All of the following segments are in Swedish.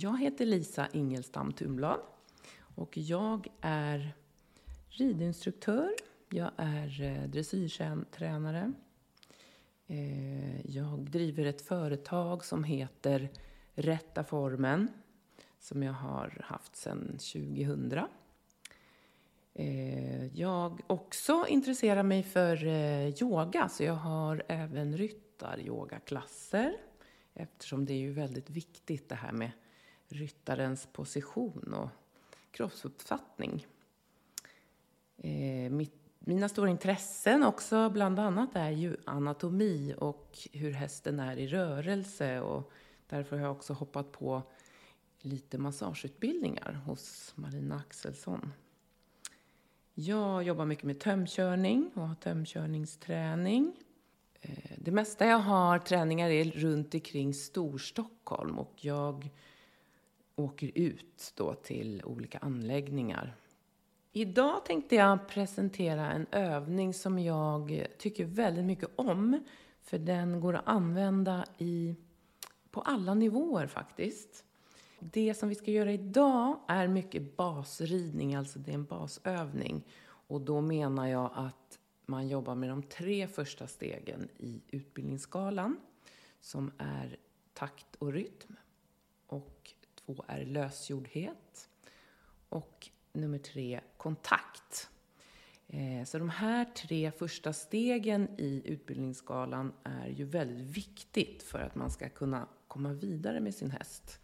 Jag heter Lisa Ingelstam Tumblad och jag är ridinstruktör, jag är eh, dressyrtränare. Eh, jag driver ett företag som heter Rätta formen som jag har haft sedan 2000. Eh, jag också intresserar mig för yoga så jag har även ryttaryogaklasser. eftersom det är ju väldigt viktigt det här med ryttarens position och kroppsuppfattning. Eh, mitt, mina stora intressen också bland annat är ju anatomi och hur hästen är i rörelse och därför har jag också hoppat på lite massageutbildningar hos Marina Axelsson. Jag jobbar mycket med tömkörning och har tömkörningsträning. Eh, det mesta jag har träningar är runt omkring Storstockholm och jag åker ut då till olika anläggningar. Idag tänkte jag presentera en övning som jag tycker väldigt mycket om. För den går att använda i, på alla nivåer faktiskt. Det som vi ska göra idag är mycket basridning, alltså det är en basövning. Och då menar jag att man jobbar med de tre första stegen i utbildningsskalan som är takt och rytm två är lösgjordhet och nummer tre kontakt. Eh, så de här tre första stegen i utbildningsskalan är ju väldigt viktigt för att man ska kunna komma vidare med sin häst.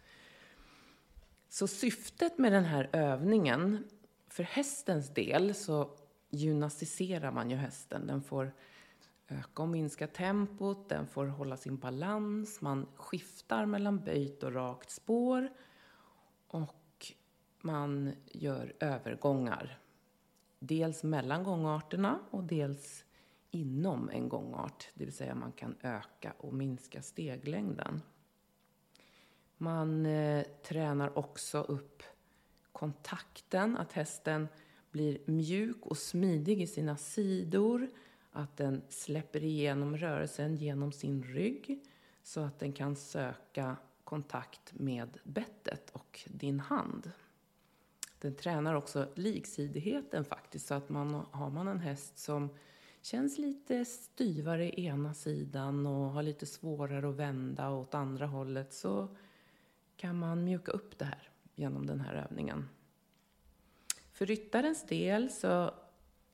Så syftet med den här övningen, för hästens del så gymnastiserar man ju hästen. Den får öka och minska tempot, den får hålla sin balans, man skiftar mellan böjt och rakt spår och man gör övergångar. Dels mellan gångarterna och dels inom en gångart, det vill säga man kan öka och minska steglängden. Man eh, tränar också upp kontakten, att hästen blir mjuk och smidig i sina sidor, att den släpper igenom rörelsen genom sin rygg så att den kan söka kontakt med bettet och din hand. Den tränar också liksidigheten faktiskt, så att man har man en häst som känns lite styvare i ena sidan och har lite svårare att vända åt andra hållet så kan man mjuka upp det här genom den här övningen. För ryttarens del så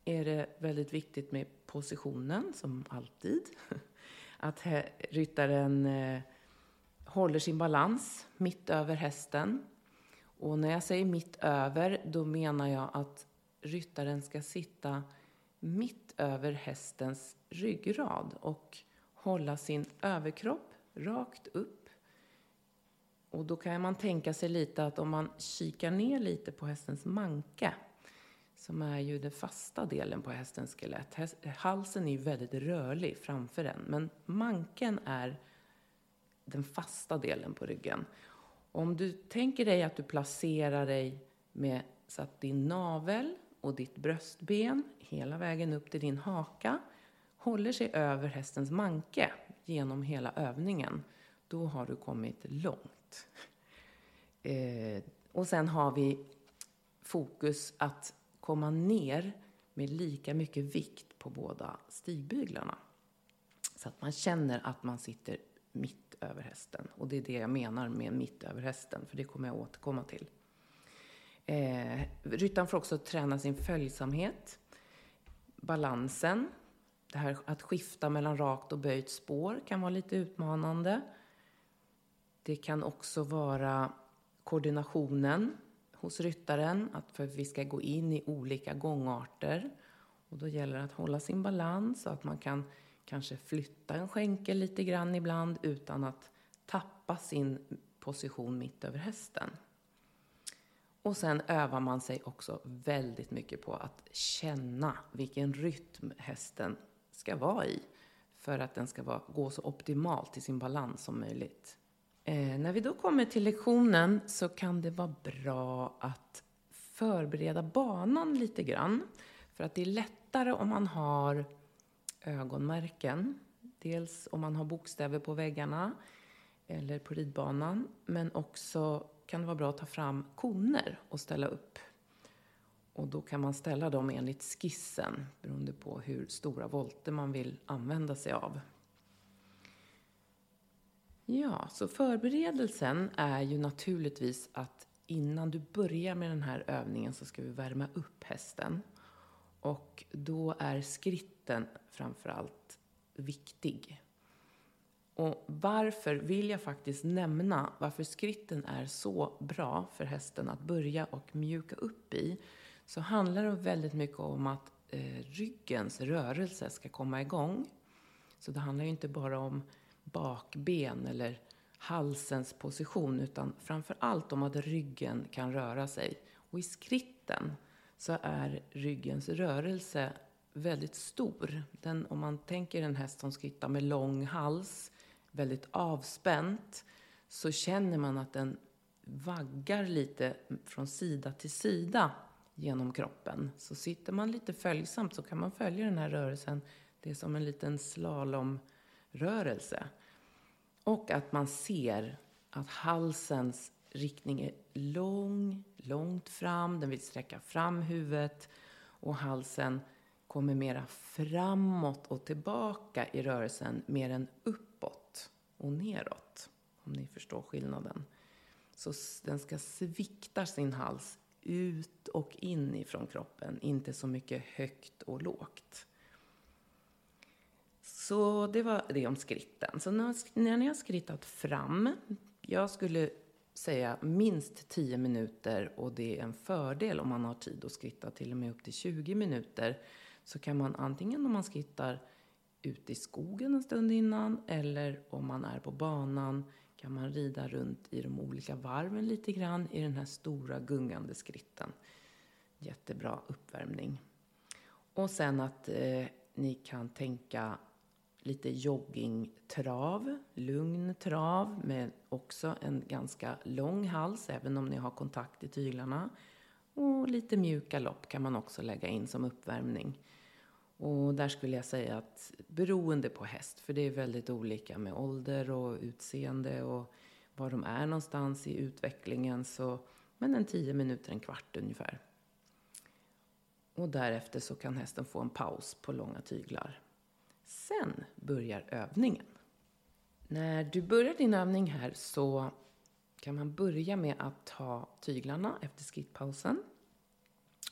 är det väldigt viktigt med positionen, som alltid. Att ryttaren eh, håller sin balans mitt över hästen. Och när jag säger mitt över, då menar jag att ryttaren ska sitta mitt över hästens ryggrad och hålla sin överkropp rakt upp. Och då kan man tänka sig lite att om man kikar ner lite på hästens manke, som är ju den fasta delen på hästens skelett. Halsen är ju väldigt rörlig framför den, men manken är den fasta delen på ryggen. Om du tänker dig att du placerar dig med så att din navel och ditt bröstben hela vägen upp till din haka håller sig över hästens manke genom hela övningen, då har du kommit långt. Eh, och sen har vi fokus att komma ner med lika mycket vikt på båda stigbyglarna. Så att man känner att man sitter mitt över hästen. Och det är det jag menar med mitt över hästen, för det kommer jag återkomma till. Eh, ryttaren får också träna sin följsamhet, balansen. Det här att skifta mellan rakt och böjt spår kan vara lite utmanande. Det kan också vara koordinationen hos ryttaren, att för vi ska gå in i olika gångarter. Och då gäller det att hålla sin balans så att man kan kanske flytta en skänkel lite grann ibland utan att tappa sin position mitt över hästen. Och sen övar man sig också väldigt mycket på att känna vilken rytm hästen ska vara i för att den ska vara, gå så optimalt i sin balans som möjligt. Eh, när vi då kommer till lektionen så kan det vara bra att förbereda banan lite grann. För att det är lättare om man har ögonmärken. Dels om man har bokstäver på väggarna eller på ridbanan. Men också kan det vara bra att ta fram koner och ställa upp. Och då kan man ställa dem enligt skissen beroende på hur stora volter man vill använda sig av. Ja, så förberedelsen är ju naturligtvis att innan du börjar med den här övningen så ska vi värma upp hästen. Och då är skritt framför framförallt viktig. Och varför vill jag faktiskt nämna varför skritten är så bra för hästen att börja och mjuka upp i. Så handlar det väldigt mycket om att eh, ryggens rörelse ska komma igång. Så det handlar ju inte bara om bakben eller halsens position utan framför allt om att ryggen kan röra sig. Och i skritten så är ryggens rörelse väldigt stor. Den, om man tänker en häst som skrittar med lång hals, väldigt avspänt, så känner man att den vaggar lite från sida till sida genom kroppen. Så sitter man lite följsamt så kan man följa den här rörelsen. Det är som en liten slalomrörelse. Och att man ser att halsens riktning är lång, långt fram. Den vill sträcka fram huvudet och halsen kommer mera framåt och tillbaka i rörelsen mer än uppåt och neråt. Om ni förstår skillnaden. Så den ska svikta sin hals ut och in ifrån kroppen, inte så mycket högt och lågt. Så det var det om skritten. Så när ni har skrittat fram, jag skulle säga minst 10 minuter och det är en fördel om man har tid att skritta till och med upp till 20 minuter. Så kan man antingen om man skrittar ute i skogen en stund innan eller om man är på banan kan man rida runt i de olika varven lite grann i den här stora gungande skritten. Jättebra uppvärmning. Och sen att eh, ni kan tänka lite joggingtrav, lugn trav med också en ganska lång hals även om ni har kontakt i tyglarna. Och lite mjuka lopp kan man också lägga in som uppvärmning. Och där skulle jag säga att beroende på häst, för det är väldigt olika med ålder och utseende och var de är någonstans i utvecklingen, så men en tio minuter, en kvart ungefär. Och därefter så kan hästen få en paus på långa tyglar. Sen börjar övningen. När du börjar din övning här så kan man börja med att ta tyglarna efter skrittpausen.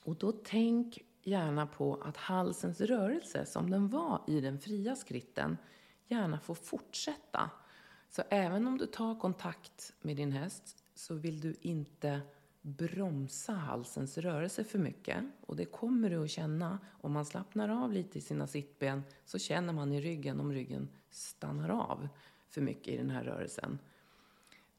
Och då tänk gärna på att halsens rörelse, som den var i den fria skritten, gärna får fortsätta. Så även om du tar kontakt med din häst så vill du inte bromsa halsens rörelse för mycket. Och det kommer du att känna om man slappnar av lite i sina sittben så känner man i ryggen om ryggen stannar av för mycket i den här rörelsen.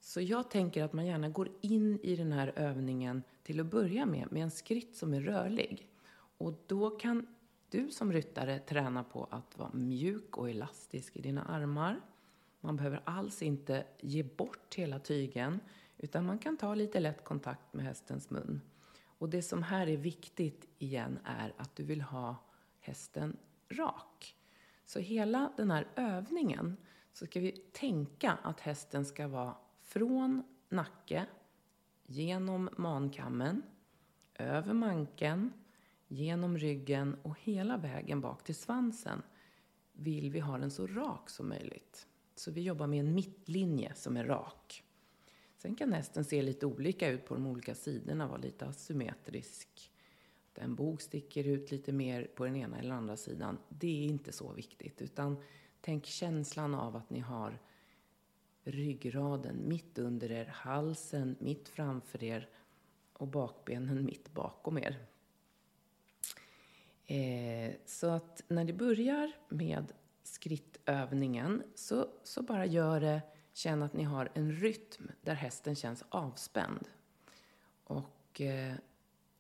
Så jag tänker att man gärna går in i den här övningen till att börja med, med en skritt som är rörlig. Och då kan du som ryttare träna på att vara mjuk och elastisk i dina armar. Man behöver alls inte ge bort hela tygen utan man kan ta lite lätt kontakt med hästens mun. Och det som här är viktigt igen är att du vill ha hästen rak. Så hela den här övningen så ska vi tänka att hästen ska vara från nacke, genom mankammen, över manken, genom ryggen och hela vägen bak till svansen vill vi ha den så rak som möjligt. Så vi jobbar med en mittlinje som är rak. Sen kan hästen se lite olika ut på de olika sidorna, vara lite asymmetrisk. Att en bog sticker ut lite mer på den ena eller andra sidan, det är inte så viktigt. Utan tänk känslan av att ni har ryggraden mitt under er, halsen mitt framför er och bakbenen mitt bakom er. Eh, så att när ni börjar med skrittövningen så, så bara gör det Känn att ni har en rytm där hästen känns avspänd. Och eh,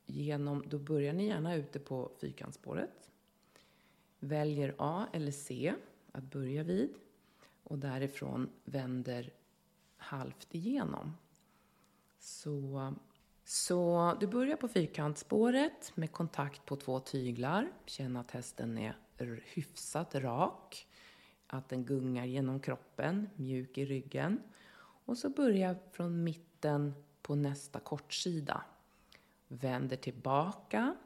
genom, då börjar ni gärna ute på fyrkantsspåret. Väljer A eller C att börja vid och därifrån vänder halvt igenom. Så, så du börjar på fyrkantsspåret med kontakt på två tyglar. Känn att hästen är hyfsat rak att den gungar genom kroppen, mjuk i ryggen. Och så börja från mitten på nästa kortsida. Vänder tillbaka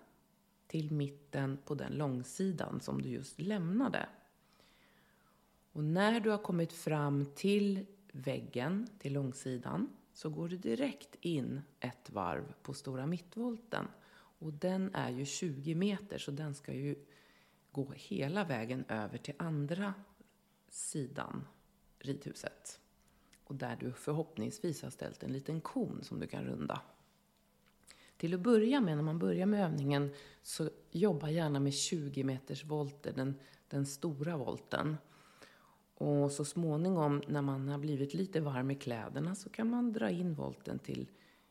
till mitten på den långsidan som du just lämnade. Och när du har kommit fram till väggen, till långsidan, så går du direkt in ett varv på stora mittvolten. Och den är ju 20 meter, så den ska ju gå hela vägen över till andra sidan ridhuset. Och där du förhoppningsvis har ställt en liten kon som du kan runda. Till att börja med, när man börjar med övningen, så jobba gärna med 20 meters volter, den, den stora volten. Och så småningom, när man har blivit lite varm i kläderna, så kan man dra in volten till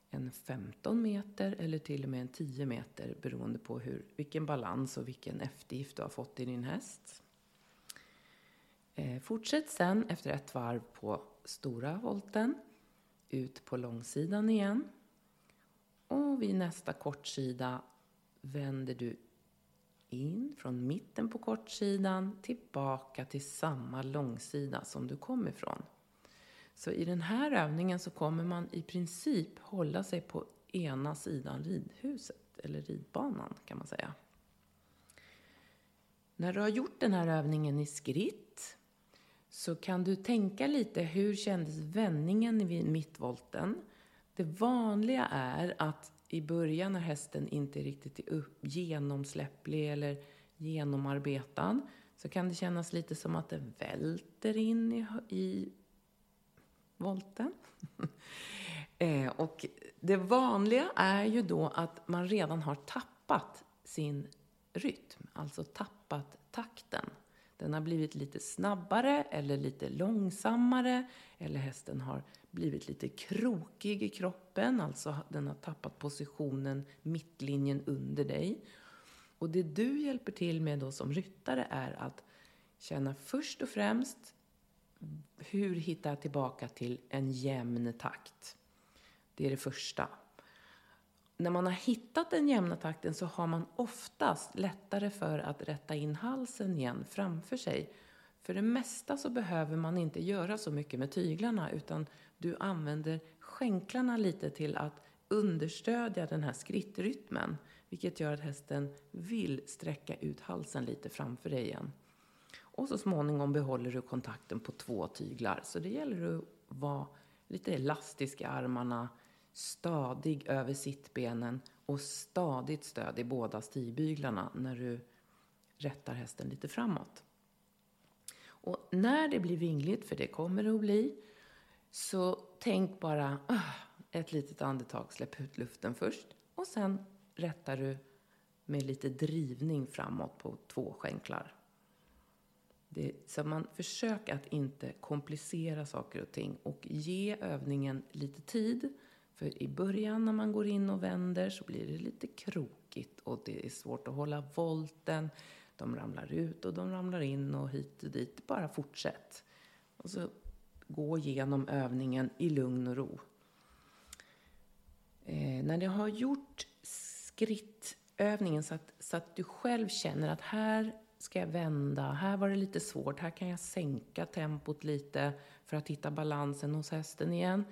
en 15 meter eller till och med en 10 meter beroende på hur, vilken balans och vilken eftergift du har fått i din häst. Eh, fortsätt sen efter ett varv på stora volten ut på långsidan igen. Och vid nästa kortsida vänder du in från mitten på kortsidan tillbaka till samma långsida som du kom ifrån. Så i den här övningen så kommer man i princip hålla sig på ena sidan ridhuset, eller ridbanan kan man säga. När du har gjort den här övningen i skritt så kan du tänka lite hur kändes vändningen vid mittvolten? Det vanliga är att i början när hästen inte riktigt är upp, genomsläpplig eller genomarbetad så kan det kännas lite som att det välter in i, i volten. eh, och det vanliga är ju då att man redan har tappat sin rytm, alltså tappat takten. Den har blivit lite snabbare eller lite långsammare eller hästen har blivit lite krokig i kroppen, alltså den har tappat positionen, mittlinjen under dig. Och det du hjälper till med då som ryttare är att känna först och främst hur hittar jag tillbaka till en jämn takt? Det är det första. När man har hittat den jämna takten så har man oftast lättare för att rätta in halsen igen framför sig. För det mesta så behöver man inte göra så mycket med tyglarna utan du använder skänklarna lite till att understödja den här skrittrytmen. Vilket gör att hästen vill sträcka ut halsen lite framför dig igen. Och så småningom behåller du kontakten på två tyglar. Så det gäller att vara lite elastisk i armarna, stadig över sittbenen och stadigt stöd i båda stigbyglarna när du rättar hästen lite framåt. Och när det blir vingligt, för det kommer det att bli, så tänk bara ah, ett litet andetag, släpp ut luften först och sen rättar du med lite drivning framåt på två skänklar. Det, så man försöker att inte komplicera saker och ting och ge övningen lite tid. För i början när man går in och vänder så blir det lite krokigt och det är svårt att hålla volten. De ramlar ut och de ramlar in och hit och dit. Bara fortsätt. Och så gå igenom övningen i lugn och ro. Eh, när du har gjort skrittövningen så att, så att du själv känner att här ska jag vända, här var det lite svårt, här kan jag sänka tempot lite för att hitta balansen hos hästen igen.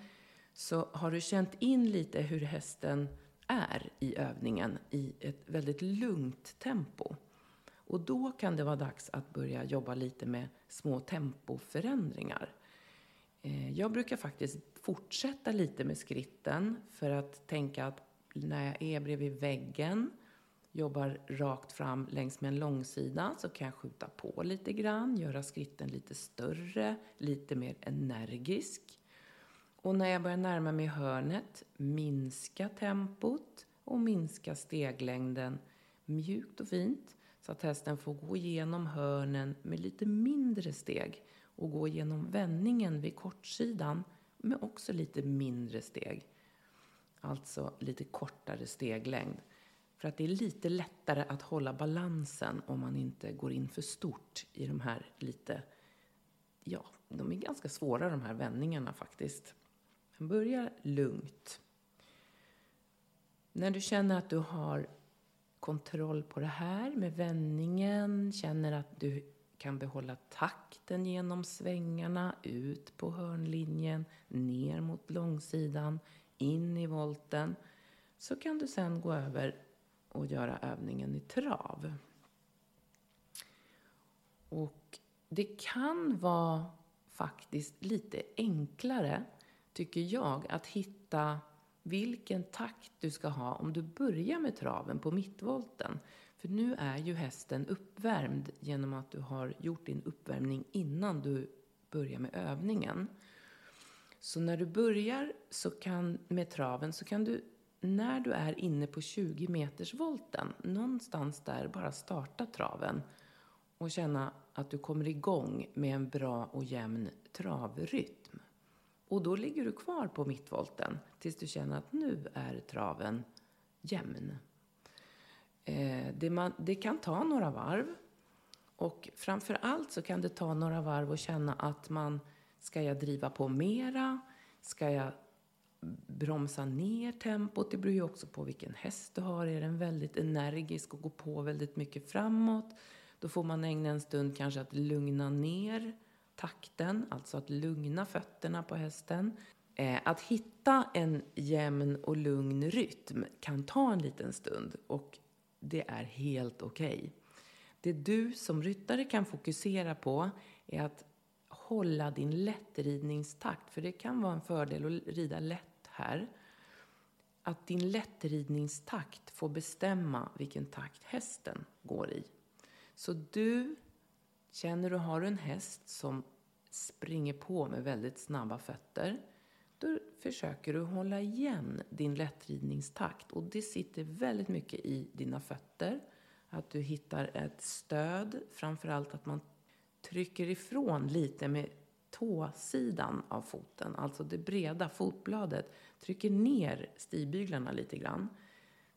Så har du känt in lite hur hästen är i övningen i ett väldigt lugnt tempo. Och då kan det vara dags att börja jobba lite med små tempoförändringar. Eh, jag brukar faktiskt fortsätta lite med skritten för att tänka att när jag är bredvid väggen, jobbar rakt fram längs med en långsida så kan jag skjuta på lite grann, göra skritten lite större, lite mer energisk. Och när jag börjar närma mig hörnet, minska tempot och minska steglängden mjukt och fint så att hästen får gå igenom hörnen med lite mindre steg och gå igenom vändningen vid kortsidan med också lite mindre steg. Alltså lite kortare steglängd. För att det är lite lättare att hålla balansen om man inte går in för stort i de här lite, ja, de är ganska svåra de här vändningarna faktiskt. Börja lugnt. När du känner att du har kontroll på det här med vändningen, känner att du kan behålla takten genom svängarna, ut på hörnlinjen, ner mot långsidan, in i volten, så kan du sen gå över och göra övningen i trav. Och det kan vara faktiskt lite enklare, tycker jag, att hitta vilken takt du ska ha om du börjar med traven på mittvolten. För nu är ju hästen uppvärmd genom att du har gjort din uppvärmning innan du börjar med övningen. Så när du börjar så kan, med traven så kan du, när du är inne på 20 meters volten, någonstans där bara starta traven och känna att du kommer igång med en bra och jämn travrytm. Och då ligger du kvar på mittvolten tills du känner att nu är traven jämn. Eh, det, man, det kan ta några varv. Och framför allt så kan det ta några varv och känna att man, ska jag driva på mera? Ska jag bromsa ner tempot? Det beror ju också på vilken häst du har. Är den väldigt energisk och går på väldigt mycket framåt? Då får man ägna en stund kanske att lugna ner takten, alltså att lugna fötterna på hästen. Eh, att hitta en jämn och lugn rytm kan ta en liten stund och det är helt okej. Okay. Det du som ryttare kan fokusera på är att hålla din lättridningstakt, för det kan vara en fördel att rida lätt här. Att din lättridningstakt får bestämma vilken takt hästen går i. Så du känner du har en häst som springer på med väldigt snabba fötter, då försöker du hålla igen din lättridningstakt. Och det sitter väldigt mycket i dina fötter. Att du hittar ett stöd, framförallt att man trycker ifrån lite med tåsidan av foten, alltså det breda fotbladet, trycker ner stigbyglarna lite grann.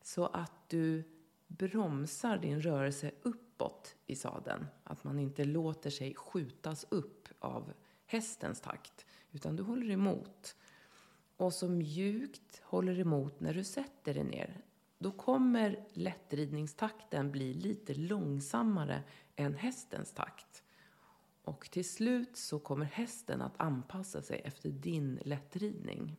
Så att du bromsar din rörelse uppåt i sadeln. Att man inte låter sig skjutas upp av hästens takt, utan du håller emot. Och så mjukt håller emot när du sätter dig ner. Då kommer lättridningstakten bli lite långsammare än hästens takt. Och till slut så kommer hästen att anpassa sig efter din lättridning.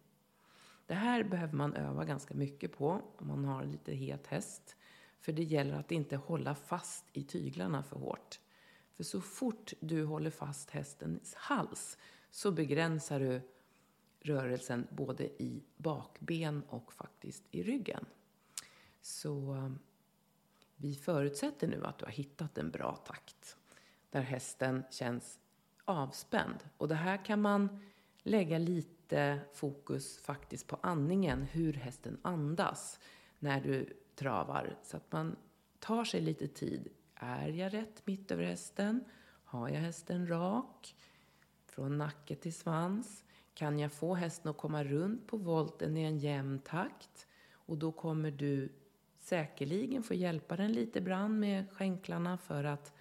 Det här behöver man öva ganska mycket på om man har lite het häst. För det gäller att inte hålla fast i tyglarna för hårt. För så fort du håller fast hästens hals så begränsar du rörelsen både i bakben och faktiskt i ryggen. Så eh, vi förutsätter nu att du har hittat en bra takt där hästen känns avspänd. Och det här kan man lägga lite fokus faktiskt på andningen, hur hästen andas när du travar. Så att man tar sig lite tid. Är jag rätt mitt över hästen? Har jag hästen rak? Från nacke till svans. Kan jag få hästen att komma runt på volten i en jämn takt? Och då kommer du säkerligen få hjälpa den lite brand med skänklarna för att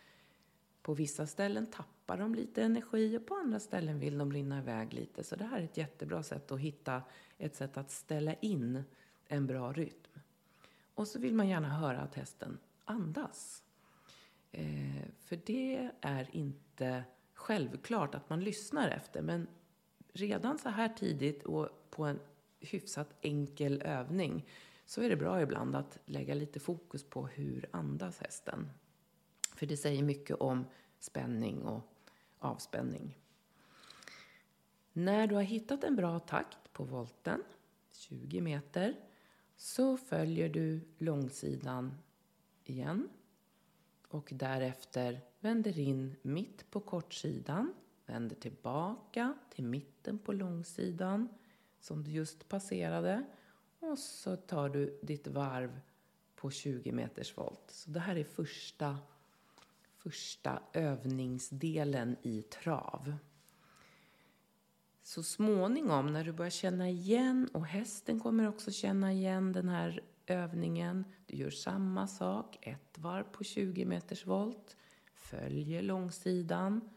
på vissa ställen tappar de lite energi och på andra ställen vill de rinna iväg lite. Så det här är ett jättebra sätt att hitta ett sätt att ställa in en bra rytm. Och så vill man gärna höra att hästen andas. Eh, för det är inte självklart att man lyssnar efter. Men redan så här tidigt och på en hyfsat enkel övning så är det bra ibland att lägga lite fokus på hur andas hästen. För det säger mycket om spänning och avspänning. När du har hittat en bra takt på volten, 20 meter, så följer du långsidan igen och därefter vänder in mitt på kortsidan, vänder tillbaka till mitten på långsidan som du just passerade och så tar du ditt varv på 20 meters volt. Så det här är första, första övningsdelen i trav. Så småningom när du börjar känna igen och hästen kommer också känna igen den här övningen. Du gör samma sak, ett varv på 20 meters volt, följer långsidan,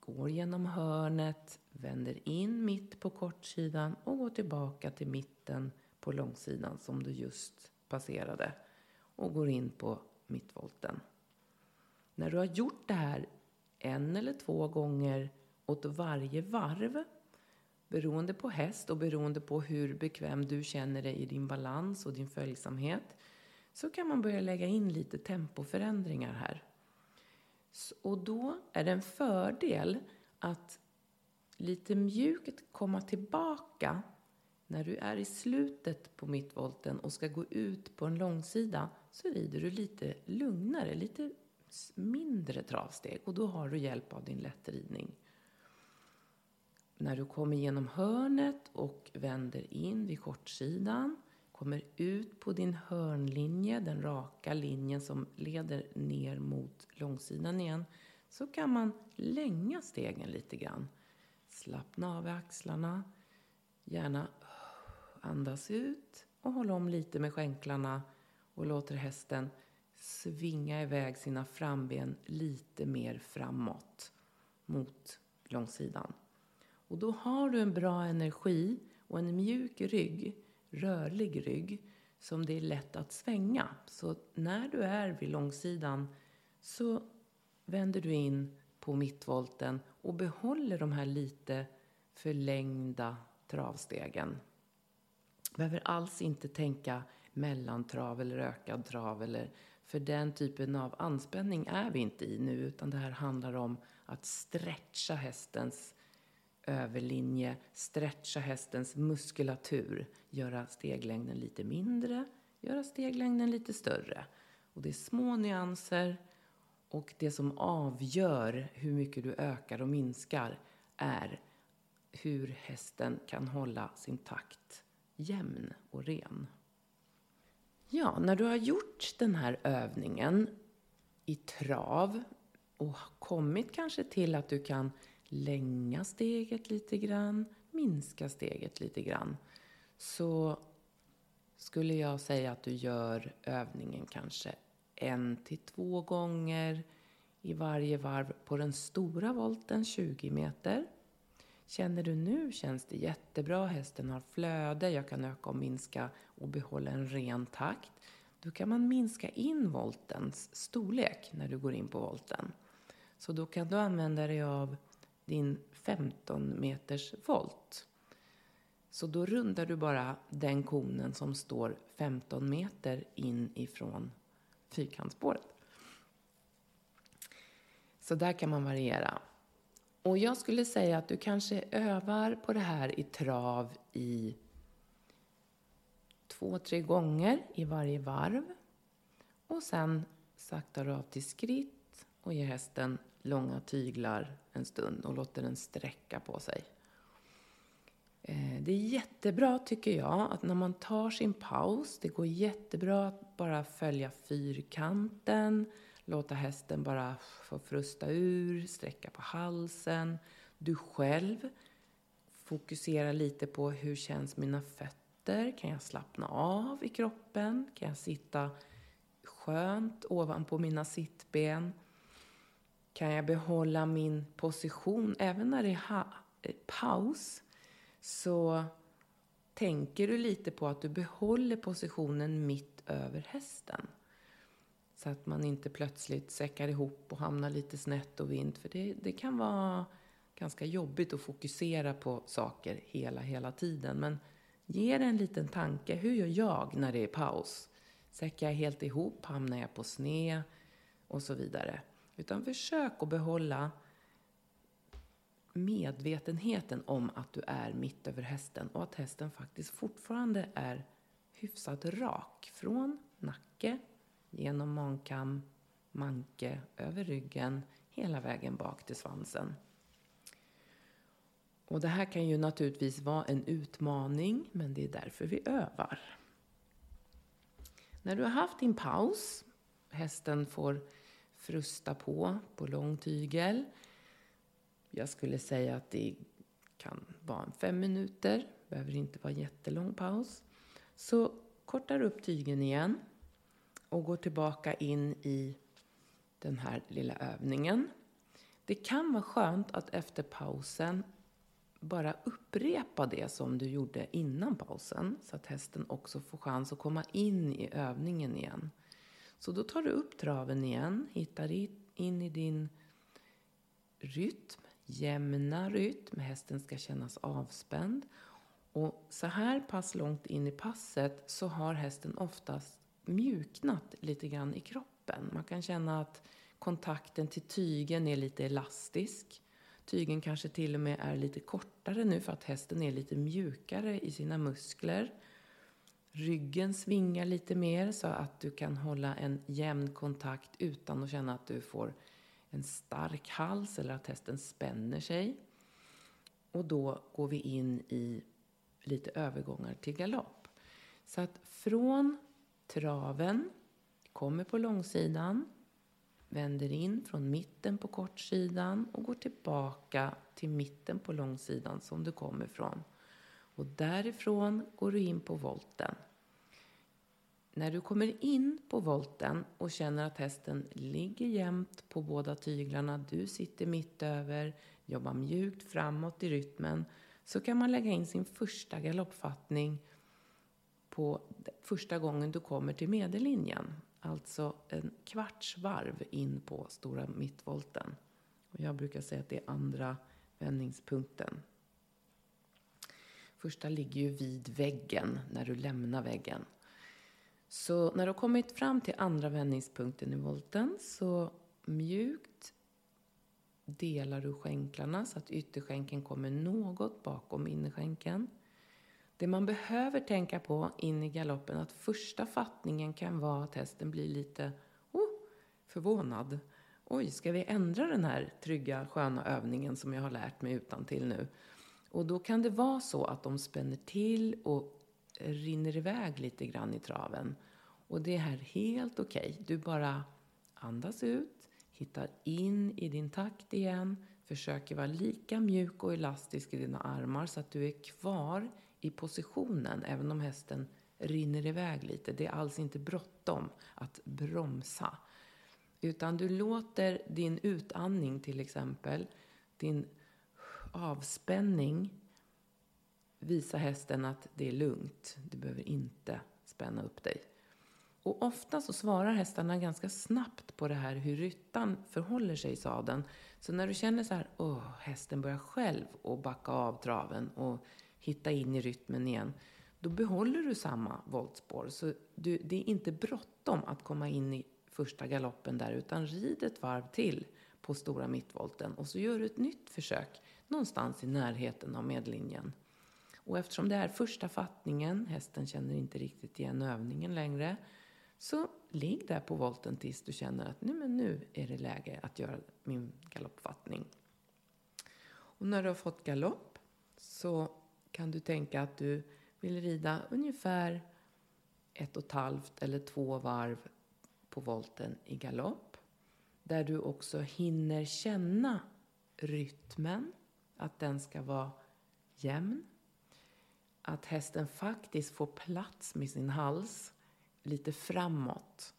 går genom hörnet, vänder in mitt på kortsidan och går tillbaka till mitten på långsidan som du just passerade och går in på mittvolten. När du har gjort det här en eller två gånger åt varje varv, beroende på häst och beroende på hur bekväm du känner dig i din balans och din följsamhet, så kan man börja lägga in lite tempoförändringar här. Och då är det en fördel att lite mjukt komma tillbaka när du är i slutet på mittvolten och ska gå ut på en långsida så rider du lite lugnare, lite mindre travsteg och då har du hjälp av din lättridning. När du kommer genom hörnet och vänder in vid kortsidan, kommer ut på din hörnlinje, den raka linjen som leder ner mot långsidan igen, så kan man länga stegen lite grann. Slappna av i axlarna, gärna andas ut och håll om lite med skänklarna och låter hästen svinga iväg sina framben lite mer framåt mot långsidan. Och då har du en bra energi och en mjuk rygg, rörlig rygg, som det är lätt att svänga. Så när du är vid långsidan så vänder du in på mittvolten och behåller de här lite förlängda travstegen. Behöver alls inte tänka mellantrav eller ökad trav eller för den typen av anspänning är vi inte i nu utan det här handlar om att stretcha hästens överlinje, stretcha hästens muskulatur, göra steglängden lite mindre, göra steglängden lite större. Och det är små nyanser och det som avgör hur mycket du ökar och minskar är hur hästen kan hålla sin takt jämn och ren. Ja, när du har gjort den här övningen i trav och kommit kanske till att du kan länga steget lite grann, minska steget lite grann, så skulle jag säga att du gör övningen kanske en till två gånger i varje varv på den stora volten, 20 meter. Känner du nu känns det jättebra, hästen har flöde, jag kan öka och minska och behålla en ren takt. Då kan man minska in voltens storlek när du går in på volten. Så då kan du använda dig av din 15 meters volt. Så då rundar du bara den konen som står 15 meter in ifrån fyrkantsspåret. Så där kan man variera. Och jag skulle säga att du kanske övar på det här i trav i två, tre gånger i varje varv. Och sen saktar du av till skritt och ger hästen långa tyglar en stund och låter den sträcka på sig. Eh, det är jättebra tycker jag att när man tar sin paus, det går jättebra att bara följa fyrkanten, låta hästen bara få frusta ur, sträcka på halsen. Du själv fokuserar lite på hur känns mina fötter? Kan jag slappna av i kroppen? Kan jag sitta skönt ovanpå mina sittben? Kan jag behålla min position även när det är eh, paus? Så tänker du lite på att du behåller positionen mitt över hästen. Så att man inte plötsligt säckar ihop och hamnar lite snett och vint. För det, det kan vara ganska jobbigt att fokusera på saker hela, hela tiden. Men ge det en liten tanke. Hur gör jag när det är paus? Säckar jag helt ihop? Hamnar jag på sned? Och så vidare. Utan försök att behålla medvetenheten om att du är mitt över hästen och att hästen faktiskt fortfarande är hyfsat rak från nacke genom mankam, manke, över ryggen, hela vägen bak till svansen. Och det här kan ju naturligtvis vara en utmaning, men det är därför vi övar. När du har haft din paus, hästen får frusta på, på lång tygel. Jag skulle säga att det kan vara fem minuter, behöver inte vara jättelång paus. Så kortar upp tygen igen och går tillbaka in i den här lilla övningen. Det kan vara skönt att efter pausen bara upprepa det som du gjorde innan pausen så att hästen också får chans att komma in i övningen igen. Så då tar du upp traven igen, hittar in i din rytm, jämna rytm. Hästen ska kännas avspänd. Och så här pass långt in i passet så har hästen oftast mjuknat lite grann i kroppen. Man kan känna att kontakten till tygen är lite elastisk. Tygen kanske till och med är lite kortare nu för att hästen är lite mjukare i sina muskler. Ryggen svingar lite mer så att du kan hålla en jämn kontakt utan att känna att du får en stark hals eller att hästen spänner sig. Och då går vi in i lite övergångar till galopp. Så att från traven, kommer på långsidan, vänder in från mitten på kortsidan och går tillbaka till mitten på långsidan som du kommer ifrån. Och därifrån går du in på volten. När du kommer in på volten och känner att hästen ligger jämnt på båda tyglarna, du sitter mitt över, jobbar mjukt framåt i rytmen, så kan man lägga in sin första galoppfattning på första gången du kommer till medellinjen. Alltså en kvarts varv in på stora mittvolten. Och jag brukar säga att det är andra vändningspunkten. Första ligger ju vid väggen när du lämnar väggen. Så när du har kommit fram till andra vändningspunkten i volten så mjukt delar du skänklarna så att ytterskänken kommer något bakom innerskänken. Det man behöver tänka på in i galoppen att första fattningen kan vara att hästen blir lite oh, förvånad. Oj, ska vi ändra den här trygga, sköna övningen som jag har lärt mig utan till nu? Och då kan det vara så att de spänner till och rinner iväg lite grann i traven. Och det är här helt okej. Okay. Du bara andas ut, hittar in i din takt igen, försöker vara lika mjuk och elastisk i dina armar så att du är kvar i positionen även om hästen rinner iväg lite. Det är alls inte bråttom att bromsa. Utan du låter din utandning till exempel, din avspänning visa hästen att det är lugnt. Du behöver inte spänna upp dig. Och ofta så svarar hästarna ganska snabbt på det här hur ryttaren förhåller sig i sadeln. Så när du känner så här, åh, hästen börjar själv att backa av traven och hitta in i rytmen igen, då behåller du samma voltspår. Så du, det är inte bråttom att komma in i första galoppen där, utan rid ett varv till på stora mittvolten och så gör du ett nytt försök någonstans i närheten av medlinjen. Och eftersom det är första fattningen, hästen känner inte riktigt igen övningen längre, så ligg där på volten tills du känner att nu, men nu är det läge att göra min galoppfattning. Och när du har fått galopp så kan du tänka att du vill rida ungefär ett och ett halvt eller två varv på volten i galopp. Där du också hinner känna rytmen, att den ska vara jämn. Att hästen faktiskt får plats med sin hals lite framåt.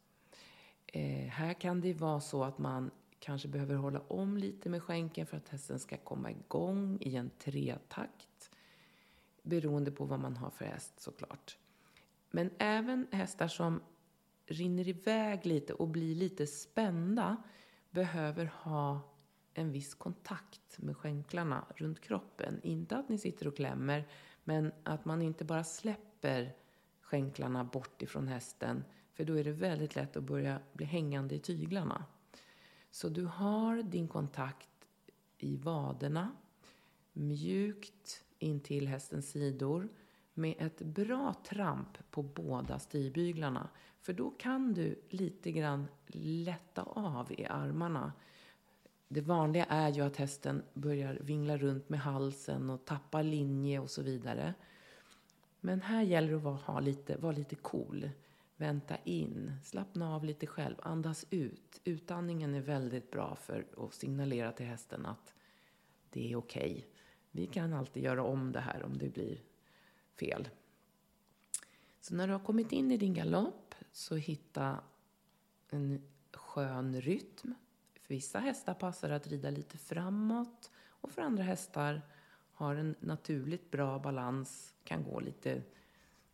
Eh, här kan det vara så att man kanske behöver hålla om lite med skänken för att hästen ska komma igång i en tretakt. Beroende på vad man har för häst såklart. Men även hästar som rinner iväg lite och blir lite spända behöver ha en viss kontakt med skänklarna runt kroppen. Inte att ni sitter och klämmer, men att man inte bara släpper skänklarna bort ifrån hästen. För då är det väldigt lätt att börja bli hängande i tyglarna. Så du har din kontakt i vaderna, mjukt in till hästens sidor med ett bra tramp på båda stigbyglarna. För då kan du lite grann lätta av i armarna. Det vanliga är ju att hästen börjar vingla runt med halsen och tappa linje och så vidare. Men här gäller det att vara, lite, vara lite cool. Vänta in, slappna av lite själv, andas ut. Utandningen är väldigt bra för att signalera till hästen att det är okej. Okay. Vi kan alltid göra om det här om det blir fel. Så när du har kommit in i din galopp så hitta en skön rytm. För vissa hästar passar det att rida lite framåt och för andra hästar har en naturligt bra balans, kan gå lite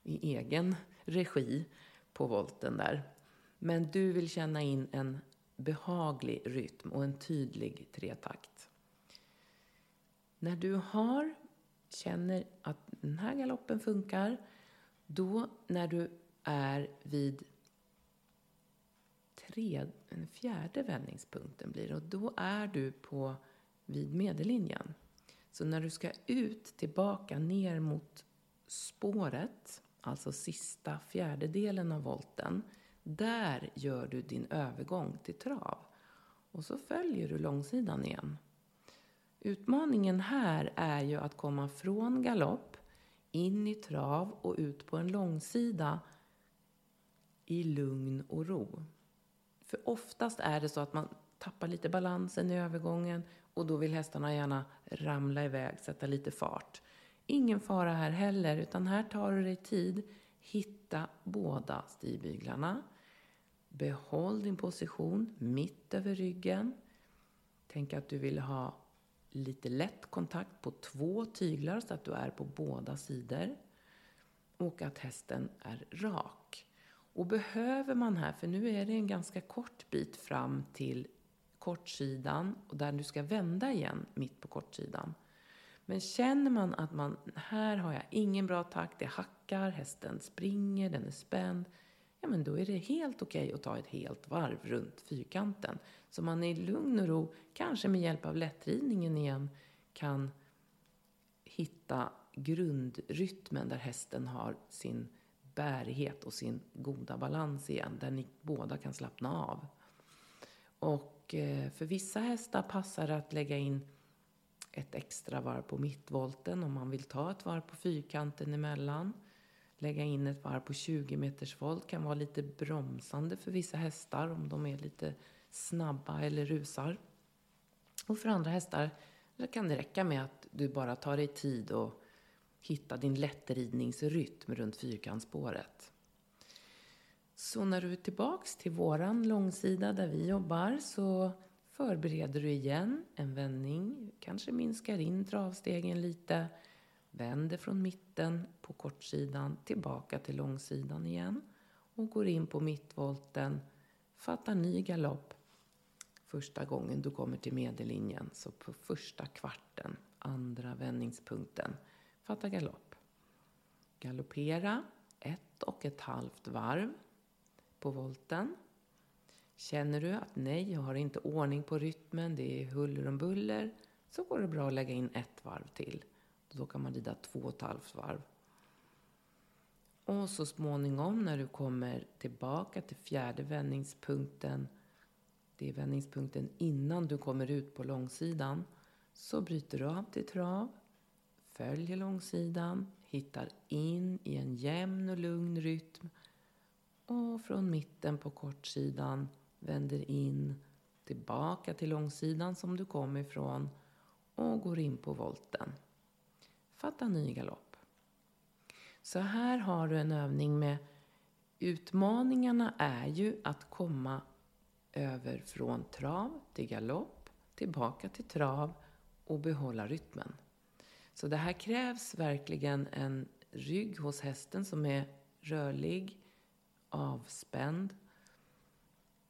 i egen regi på volten där. Men du vill känna in en behaglig rytm och en tydlig tretakt. När du har, känner att den här galoppen funkar, då när du är vid tre, fjärde vändningspunkten blir och då är du på vid medellinjen. Så när du ska ut tillbaka ner mot spåret, alltså sista fjärdedelen av volten, där gör du din övergång till trav. Och så följer du långsidan igen. Utmaningen här är ju att komma från galopp in i trav och ut på en långsida i lugn och ro. För oftast är det så att man tappar lite balansen i övergången och då vill hästarna gärna ramla iväg, sätta lite fart. Ingen fara här heller, utan här tar du dig tid. Hitta båda stigbyglarna. Behåll din position mitt över ryggen. Tänk att du vill ha lite lätt kontakt på två tyglar så att du är på båda sidor. Och att hästen är rak. Och behöver man här, för nu är det en ganska kort bit fram till kortsidan och där du ska vända igen mitt på kortsidan. Men känner man att man, här har jag ingen bra takt, det hackar, hästen springer, den är spänd. Ja, men då är det helt okej okay att ta ett helt varv runt fyrkanten. Så man i lugn och ro, kanske med hjälp av lättridningen igen, kan hitta grundrytmen där hästen har sin bärighet och sin goda balans igen, där ni båda kan slappna av. Och eh, för vissa hästar passar det att lägga in ett extra varv på mittvolten om man vill ta ett varv på fyrkanten emellan. Lägga in ett varv på 20 meters volt kan vara lite bromsande för vissa hästar om de är lite snabba eller rusar. Och för andra hästar kan det räcka med att du bara tar dig tid och hitta din lättridningsrytm runt fyrkantsspåret. Så när du är tillbaks till våran långsida där vi jobbar så förbereder du igen en vändning, kanske minskar in travstegen lite, vänder från mitten på kortsidan tillbaka till långsidan igen och går in på mittvolten, fattar ny galopp första gången du kommer till medellinjen, så på första kvarten, andra vändningspunkten, fatta galopp. Galoppera ett och ett halvt varv på volten. Känner du att nej, jag har inte ordning på rytmen, det är huller om buller, så går det bra att lägga in ett varv till. Då kan man rida två och ett halvt varv. Och så småningom när du kommer tillbaka till fjärde vändningspunkten, det är vändningspunkten innan du kommer ut på långsidan, så bryter du av till trav, följer långsidan, hittar in i en jämn och lugn rytm och från mitten på kortsidan vänder in tillbaka till långsidan som du kom ifrån och går in på volten. Fatta ny galopp. Så här har du en övning med utmaningarna är ju att komma över från trav till galopp, tillbaka till trav och behålla rytmen. Så det här krävs verkligen en rygg hos hästen som är rörlig, avspänd,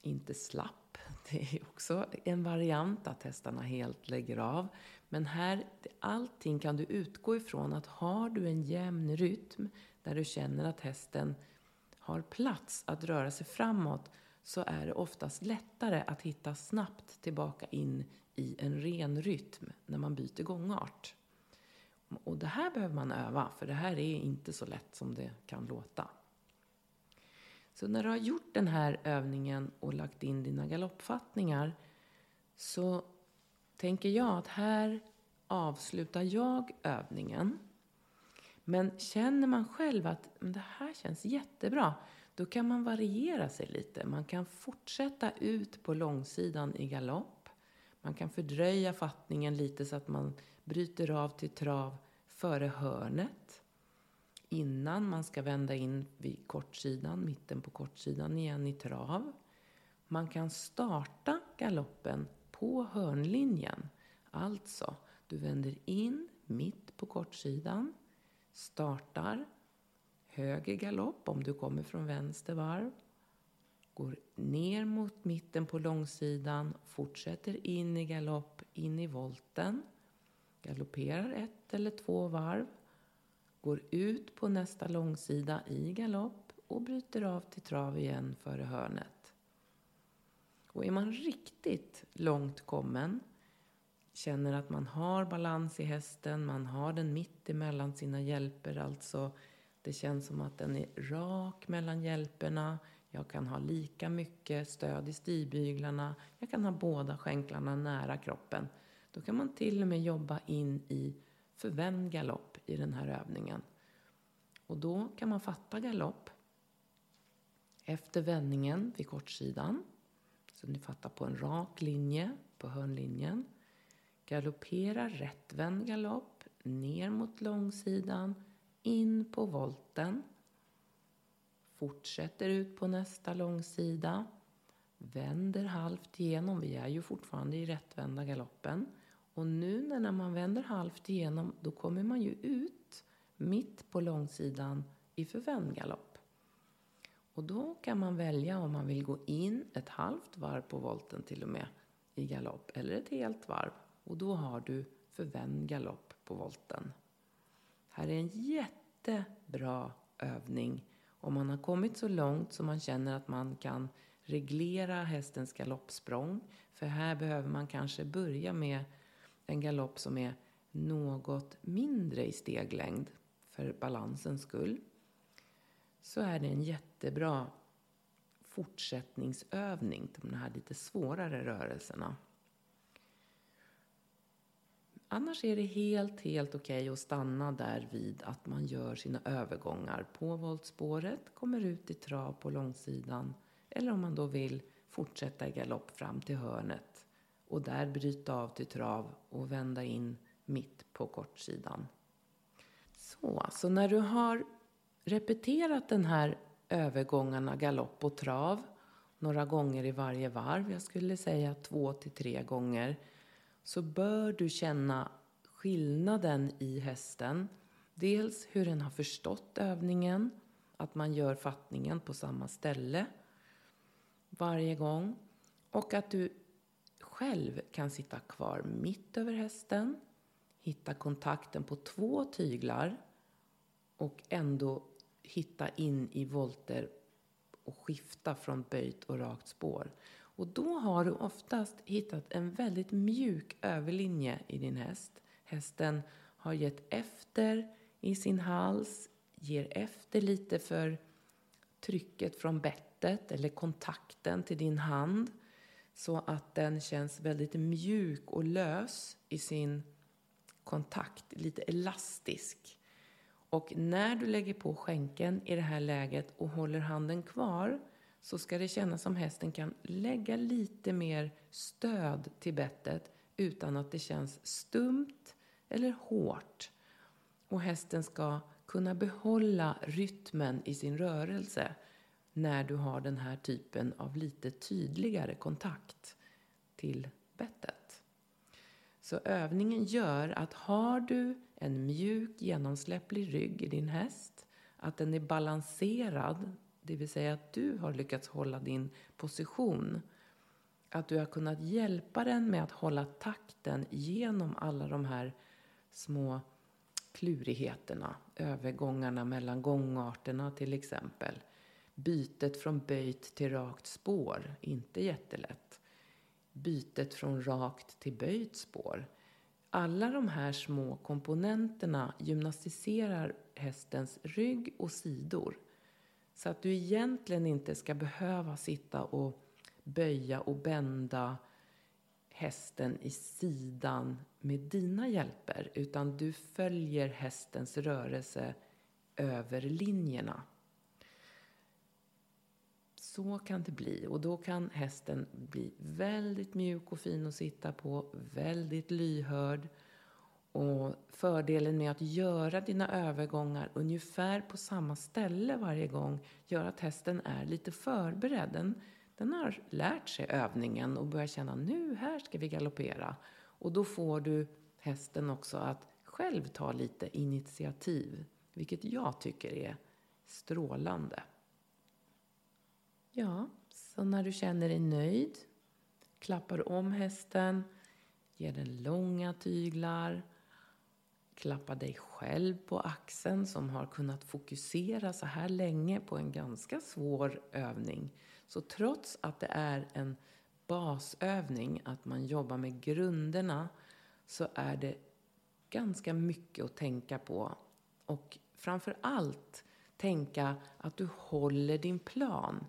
inte slapp. Det är också en variant att hästarna helt lägger av. Men här, allting kan du utgå ifrån att har du en jämn rytm där du känner att hästen har plats att röra sig framåt så är det oftast lättare att hitta snabbt tillbaka in i en ren rytm när man byter gångart. Och det här behöver man öva, för det här är inte så lätt som det kan låta. Så när du har gjort den här övningen och lagt in dina galoppfattningar så tänker jag att här avslutar jag övningen. Men känner man själv att det här känns jättebra, då kan man variera sig lite. Man kan fortsätta ut på långsidan i galopp. Man kan fördröja fattningen lite så att man bryter av till trav före hörnet innan man ska vända in vid kortsidan, mitten på kortsidan igen i trav. Man kan starta galoppen på hörnlinjen. Alltså, du vänder in mitt på kortsidan, startar höger galopp om du kommer från vänster varv, går ner mot mitten på långsidan, fortsätter in i galopp, in i volten, galopperar ett eller två varv, går ut på nästa långsida i galopp och bryter av till trav igen före hörnet. Och är man riktigt långt kommen, känner att man har balans i hästen, man har den mitt emellan sina hjälper, alltså det känns som att den är rak mellan hjälperna, jag kan ha lika mycket stöd i stigbyglarna. Jag kan ha båda skänklarna nära kroppen. Då kan man till och med jobba in i förvänd galopp i den här övningen. Och då kan man fatta galopp efter vändningen vid kortsidan. Så ni fattar på en rak linje på hörnlinjen. Galoppera rättvänd galopp ner mot långsidan, in på volten fortsätter ut på nästa långsida, vänder halvt igenom, vi är ju fortfarande i rättvända galoppen. Och nu när man vänder halvt igenom, då kommer man ju ut mitt på långsidan i förvänd galopp. Och då kan man välja om man vill gå in ett halvt varv på volten till och med i galopp, eller ett helt varv. Och då har du förvänd galopp på volten. Här är en jättebra övning om man har kommit så långt så man känner att man kan reglera hästens galoppsprång. För här behöver man kanske börja med en galopp som är något mindre i steglängd för balansens skull. Så är det en jättebra fortsättningsövning till de här lite svårare rörelserna. Annars är det helt, helt okej okay att stanna där vid att man gör sina övergångar på voltspåret, kommer ut i trav på långsidan eller om man då vill fortsätta i galopp fram till hörnet och där bryta av till trav och vända in mitt på kortsidan. Så, så när du har repeterat den här övergångarna galopp och trav några gånger i varje varv, jag skulle säga två till tre gånger, så bör du känna skillnaden i hästen. Dels hur den har förstått övningen, att man gör fattningen på samma ställe varje gång. Och att du själv kan sitta kvar mitt över hästen, hitta kontakten på två tyglar och ändå hitta in i volter och skifta från böjt och rakt spår. Och då har du oftast hittat en väldigt mjuk överlinje i din häst. Hästen har gett efter i sin hals, ger efter lite för trycket från bettet eller kontakten till din hand så att den känns väldigt mjuk och lös i sin kontakt, lite elastisk. Och när du lägger på skänken i det här läget och håller handen kvar så ska det kännas som hästen kan lägga lite mer stöd till bettet utan att det känns stumt eller hårt. Och hästen ska kunna behålla rytmen i sin rörelse när du har den här typen av lite tydligare kontakt till bettet. Så övningen gör att har du en mjuk genomsläpplig rygg i din häst, att den är balanserad det vill säga att du har lyckats hålla din position. Att du har kunnat hjälpa den med att hålla takten genom alla de här små klurigheterna. Övergångarna mellan gångarterna till exempel. Bytet från böjt till rakt spår, inte jättelätt. Bytet från rakt till böjt spår. Alla de här små komponenterna gymnastiserar hästens rygg och sidor. Så att du egentligen inte ska behöva sitta och böja och bända hästen i sidan med dina hjälper utan du följer hästens rörelse över linjerna. Så kan det bli och då kan hästen bli väldigt mjuk och fin att sitta på, väldigt lyhörd och fördelen med att göra dina övergångar ungefär på samma ställe varje gång gör att hästen är lite förberedd. Den, den har lärt sig övningen och börjar känna nu här ska vi galoppera. Och då får du hästen också att själv ta lite initiativ, vilket jag tycker är strålande. Ja, Så när du känner dig nöjd klappar du om hästen, ger den långa tyglar, klappa dig själv på axeln som har kunnat fokusera så här länge på en ganska svår övning. Så trots att det är en basövning, att man jobbar med grunderna, så är det ganska mycket att tänka på. Och framför allt tänka att du håller din plan.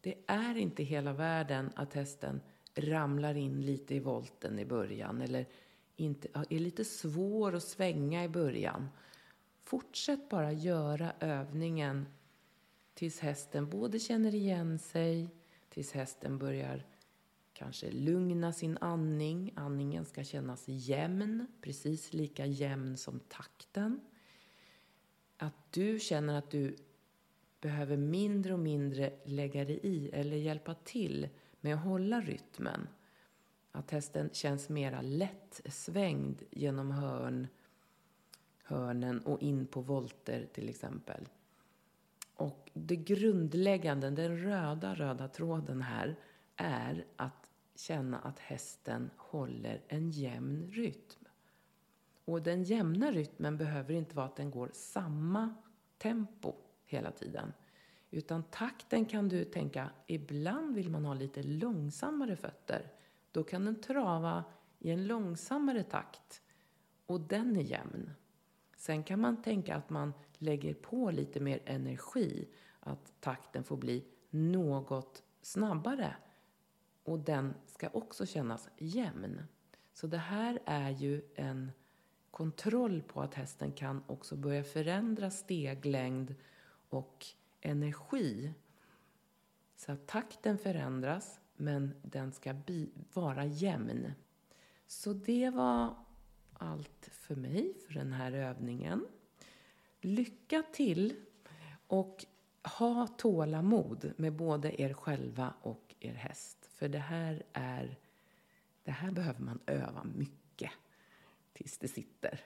Det är inte hela världen att hästen ramlar in lite i volten i början eller inte, är lite svår att svänga i början. Fortsätt bara göra övningen tills hästen både känner igen sig, tills hästen börjar kanske lugna sin andning. Andningen ska kännas jämn, precis lika jämn som takten. Att du känner att du behöver mindre och mindre lägga dig i eller hjälpa till med att hålla rytmen. Att hästen känns mera lättsvängd genom hörn, hörnen och in på volter till exempel. Och det grundläggande, den röda, röda tråden här är att känna att hästen håller en jämn rytm. Och den jämna rytmen behöver inte vara att den går samma tempo hela tiden. Utan takten kan du tänka, ibland vill man ha lite långsammare fötter. Då kan den trava i en långsammare takt och den är jämn. Sen kan man tänka att man lägger på lite mer energi, att takten får bli något snabbare och den ska också kännas jämn. Så det här är ju en kontroll på att hästen kan också börja förändra steglängd och energi. Så att takten förändras, men den ska vara jämn. Så det var allt för mig för den här övningen. Lycka till och ha tålamod med både er själva och er häst. För det här är, det här behöver man öva mycket tills det sitter.